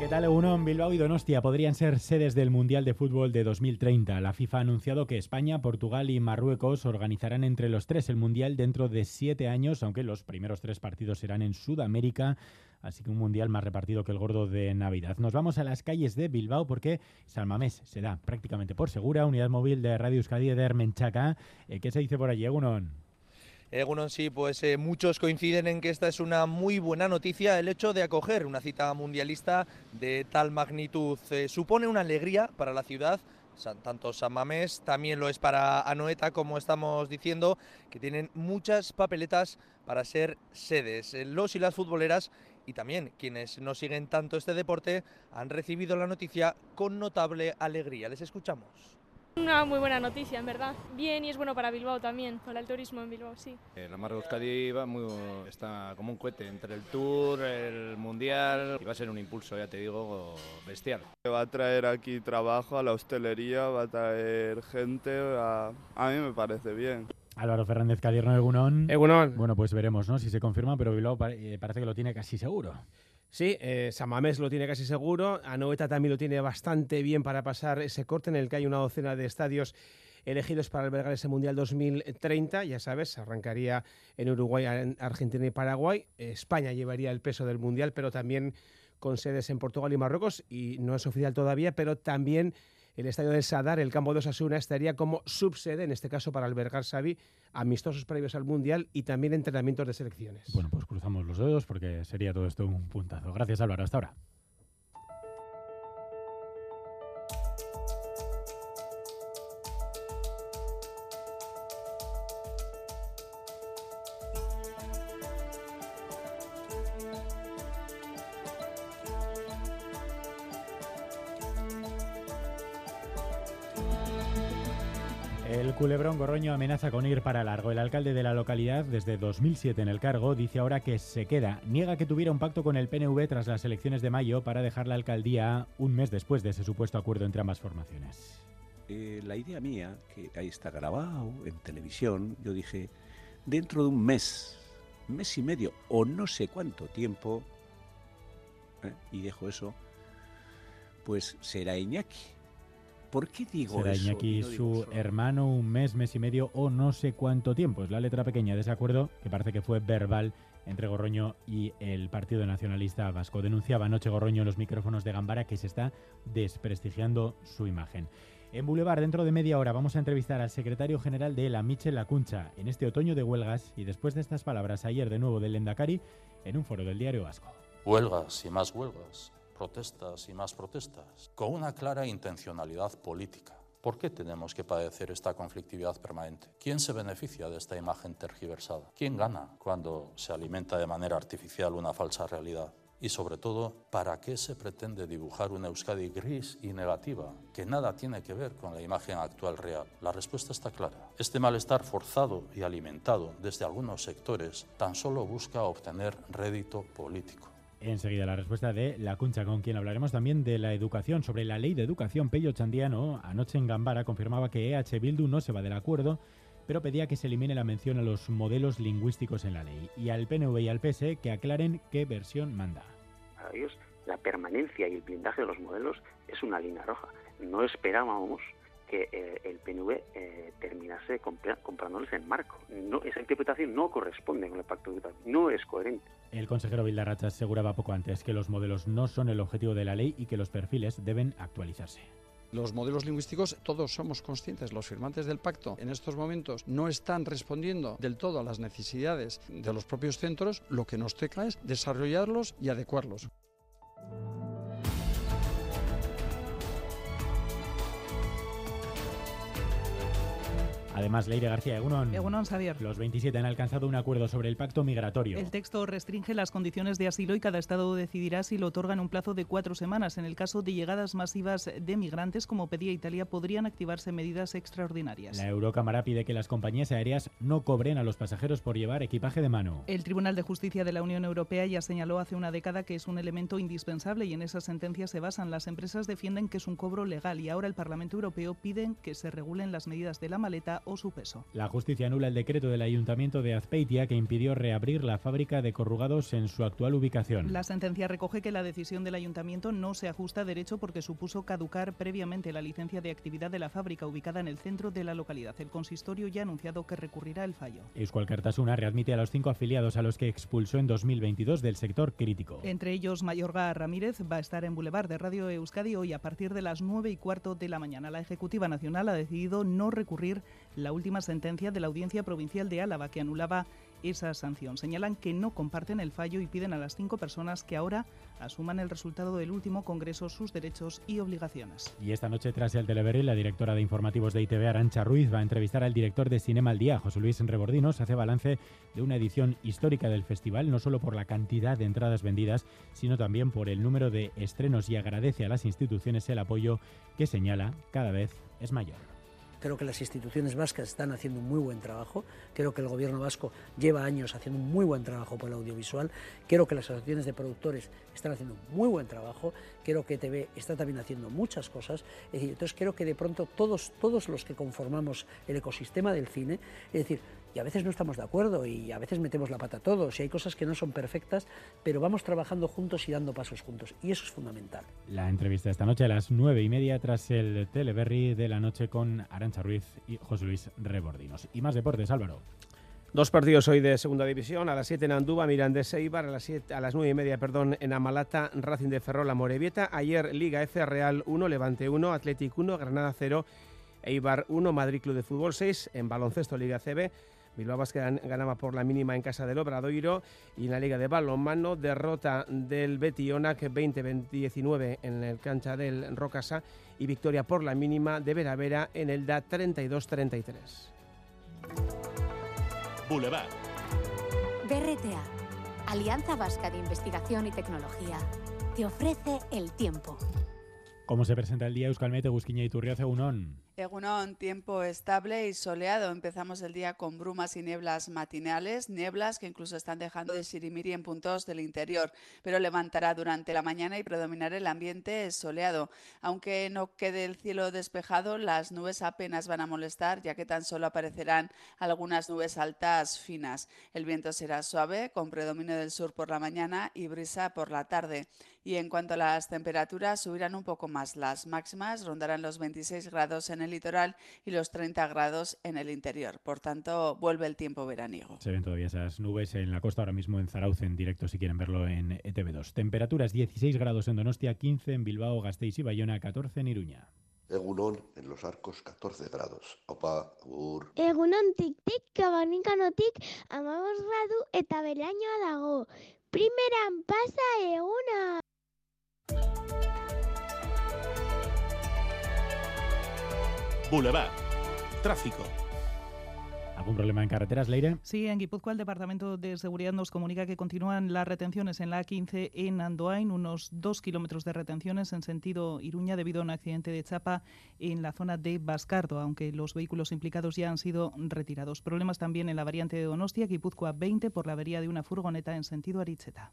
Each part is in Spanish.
¿Qué tal, Egunon? Bilbao y Donostia podrían ser sedes del Mundial de Fútbol de 2030. La FIFA ha anunciado que España, Portugal y Marruecos organizarán entre los tres el Mundial dentro de siete años, aunque los primeros tres partidos serán en Sudamérica. Así que un mundial más repartido que el gordo de Navidad. Nos vamos a las calles de Bilbao porque Salmamés se da prácticamente por segura. Unidad móvil de Radio Euskadi de Hermenchaca. Eh, ¿Qué se dice por allí, Egunon? Egunon, sí, pues eh, muchos coinciden en que esta es una muy buena noticia. El hecho de acoger una cita mundialista de tal magnitud eh, supone una alegría para la ciudad. Tanto San Mamés también lo es para Anoeta, como estamos diciendo, que tienen muchas papeletas para ser sedes. Eh, los y las futboleras y también quienes no siguen tanto este deporte han recibido la noticia con notable alegría. Les escuchamos. Una muy buena noticia, en verdad. Bien, y es bueno para Bilbao también, para el turismo en Bilbao, sí. La marca Euskadi va muy, está como un cohete entre el Tour, el Mundial, y va a ser un impulso, ya te digo, bestial. Va a traer aquí trabajo a la hostelería, va a traer gente, a, a mí me parece bien. Álvaro Fernández Cadierno, Egunon. Egunon. Bueno, pues veremos, ¿no? Si se confirma, pero Bilbao parece que lo tiene casi seguro. Sí, eh, Samamés lo tiene casi seguro, Anoeta también lo tiene bastante bien para pasar ese corte en el que hay una docena de estadios elegidos para albergar ese Mundial 2030. Ya sabes, arrancaría en Uruguay, Argentina y Paraguay. España llevaría el peso del Mundial, pero también con sedes en Portugal y Marruecos, y no es oficial todavía, pero también el estadio del Sadar, el campo de Osasuna, estaría como subsede, en este caso para albergar Xavi, amistosos previos al Mundial y también entrenamientos de selecciones. Bueno, pues cruzamos los dedos porque sería todo esto un puntazo. Gracias Álvaro, hasta ahora. El culebrón Gorroño amenaza con ir para largo. El alcalde de la localidad, desde 2007 en el cargo, dice ahora que se queda. Niega que tuviera un pacto con el PNV tras las elecciones de mayo para dejar la alcaldía un mes después de ese supuesto acuerdo entre ambas formaciones. Eh, la idea mía, que ahí está grabado en televisión, yo dije, dentro de un mes, mes y medio o no sé cuánto tiempo, ¿eh? y dejo eso, pues será Iñaki ¿Por qué digo Será eso? Iñaki su hermano un mes, mes y medio o no sé cuánto tiempo. Es la letra pequeña de ese acuerdo que parece que fue verbal entre Gorroño y el Partido Nacionalista Vasco. Denunciaba anoche Gorroño en los micrófonos de Gambara que se está desprestigiando su imagen. En Boulevard, dentro de media hora, vamos a entrevistar al secretario general de la Michel Lacuncha en este otoño de huelgas y después de estas palabras ayer de nuevo del Lendakari en un foro del diario Vasco. Huelgas y más huelgas protestas y más protestas, con una clara intencionalidad política. ¿Por qué tenemos que padecer esta conflictividad permanente? ¿Quién se beneficia de esta imagen tergiversada? ¿Quién gana cuando se alimenta de manera artificial una falsa realidad? Y sobre todo, ¿para qué se pretende dibujar una Euskadi gris y negativa que nada tiene que ver con la imagen actual real? La respuesta está clara. Este malestar forzado y alimentado desde algunos sectores tan solo busca obtener rédito político. Enseguida la respuesta de la Cuncha, con quien hablaremos también de la educación. Sobre la ley de educación, Pello Chandiano, anoche en Gambara, confirmaba que EH Bildu no se va del acuerdo, pero pedía que se elimine la mención a los modelos lingüísticos en la ley. Y al PNV y al PS que aclaren qué versión manda. Para la permanencia y el blindaje de los modelos es una línea roja. No esperábamos que eh, el PNV eh, terminase comprándoles en marco. No, esa interpretación no corresponde con el pacto de no es coherente. El consejero Vildarracha aseguraba poco antes que los modelos no son el objetivo de la ley y que los perfiles deben actualizarse. Los modelos lingüísticos, todos somos conscientes, los firmantes del pacto en estos momentos no están respondiendo del todo a las necesidades de los propios centros, lo que nos toca es desarrollarlos y adecuarlos. Además, Leire García Egunon. Egunon, Xavier. Los 27 han alcanzado un acuerdo sobre el pacto migratorio. El texto restringe las condiciones de asilo y cada Estado decidirá si lo otorga en un plazo de cuatro semanas. En el caso de llegadas masivas de migrantes, como pedía Italia, podrían activarse medidas extraordinarias. La Eurocámara pide que las compañías aéreas no cobren a los pasajeros por llevar equipaje de mano. El Tribunal de Justicia de la Unión Europea ya señaló hace una década que es un elemento indispensable y en esa sentencia se basan. Las empresas defienden que es un cobro legal y ahora el Parlamento Europeo pide que se regulen las medidas de la maleta o su peso. La justicia anula el decreto del Ayuntamiento de Azpeitia que impidió reabrir la fábrica de corrugados en su actual ubicación. La sentencia recoge que la decisión del Ayuntamiento no se ajusta a derecho porque supuso caducar previamente la licencia de actividad de la fábrica ubicada en el centro de la localidad. El consistorio ya ha anunciado que recurrirá el fallo. Euskal Cartasuna readmite a los cinco afiliados a los que expulsó en 2022 del sector crítico. Entre ellos, Mayorga Ramírez va a estar en Boulevard de Radio Euskadi hoy a partir de las 9 y cuarto de la mañana. La Ejecutiva Nacional ha decidido no recurrir la última sentencia de la Audiencia Provincial de Álava que anulaba esa sanción. Señalan que no comparten el fallo y piden a las cinco personas que ahora asuman el resultado del último Congreso sus derechos y obligaciones. Y esta noche, tras el Teleberry, la directora de informativos de ITV, Arancha Ruiz, va a entrevistar al director de Cinema al Día, José Luis Rebordinos. Hace balance de una edición histórica del festival, no solo por la cantidad de entradas vendidas, sino también por el número de estrenos y agradece a las instituciones el apoyo que señala cada vez es mayor. Creo que las instituciones vascas están haciendo un muy buen trabajo. Creo que el gobierno vasco lleva años haciendo un muy buen trabajo por el audiovisual. Creo que las asociaciones de productores están haciendo un muy buen trabajo. Creo que TV está también haciendo muchas cosas. Es decir, entonces creo que de pronto todos, todos los que conformamos el ecosistema del cine, es decir, y a veces no estamos de acuerdo y a veces metemos la pata todos y hay cosas que no son perfectas, pero vamos trabajando juntos y dando pasos juntos y eso es fundamental. La entrevista esta noche a las nueve y media tras el Teleberry de la noche con Arancha Ruiz y José Luis Rebordinos. Y más deportes, Álvaro. Dos partidos hoy de segunda división, a las 7 en Andúba, Mirandés Eibar, a las, siete, a las 9 y media perdón, en Amalata, Racing de Ferrol, Morevieta. Ayer Liga F Real 1, Levante 1, Athletic 1, Granada 0, Eibar 1, Madrid Club de Fútbol 6, en baloncesto Liga CB. Bilbao Basket ganaba por la mínima en casa del Obradoiro y en la Liga de Balonmano derrota del Betionac 20-19 en el cancha del Rocasa y victoria por la mínima de Vera Vera en el DA 32-33. Boulevard. BRTA, Alianza Vasca de Investigación y Tecnología, te ofrece el tiempo. ¿Cómo se presenta el día Euskalmete, Busquiña y Turriace Unón? Egunon, tiempo estable y soleado. Empezamos el día con brumas y nieblas matinales, nieblas que incluso están dejando de sirimiri en puntos del interior, pero levantará durante la mañana y predominará el ambiente soleado. Aunque no quede el cielo despejado, las nubes apenas van a molestar, ya que tan solo aparecerán algunas nubes altas finas. El viento será suave, con predominio del sur por la mañana y brisa por la tarde. Y en cuanto a las temperaturas, subirán un poco más. Las máximas rondarán los 26 grados en el litoral y los 30 grados en el interior. Por tanto, vuelve el tiempo veraniego. Se ven todavía esas nubes en la costa ahora mismo en Zarauz en directo si quieren verlo en ETV2. Temperaturas 16 grados en Donostia, 15 en Bilbao, Gasteiz y Bayona, 14 en Iruña. Egunon en los arcos 14 grados. Opa, ur. Egunon tik-tik, kabanikanotik, amabos gradu eta berainoa dago. Primeran pasa eguna! Boulevard. Tráfico. ¿Algún problema en carreteras, Leire? Sí, en Guipúzcoa el Departamento de Seguridad nos comunica que continúan las retenciones en la A15 en Andoain, unos dos kilómetros de retenciones en sentido Iruña debido a un accidente de chapa en la zona de Bascardo, aunque los vehículos implicados ya han sido retirados. Problemas también en la variante de Donostia, Guipúzcoa 20 por la avería de una furgoneta en sentido Aritzeta.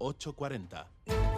840.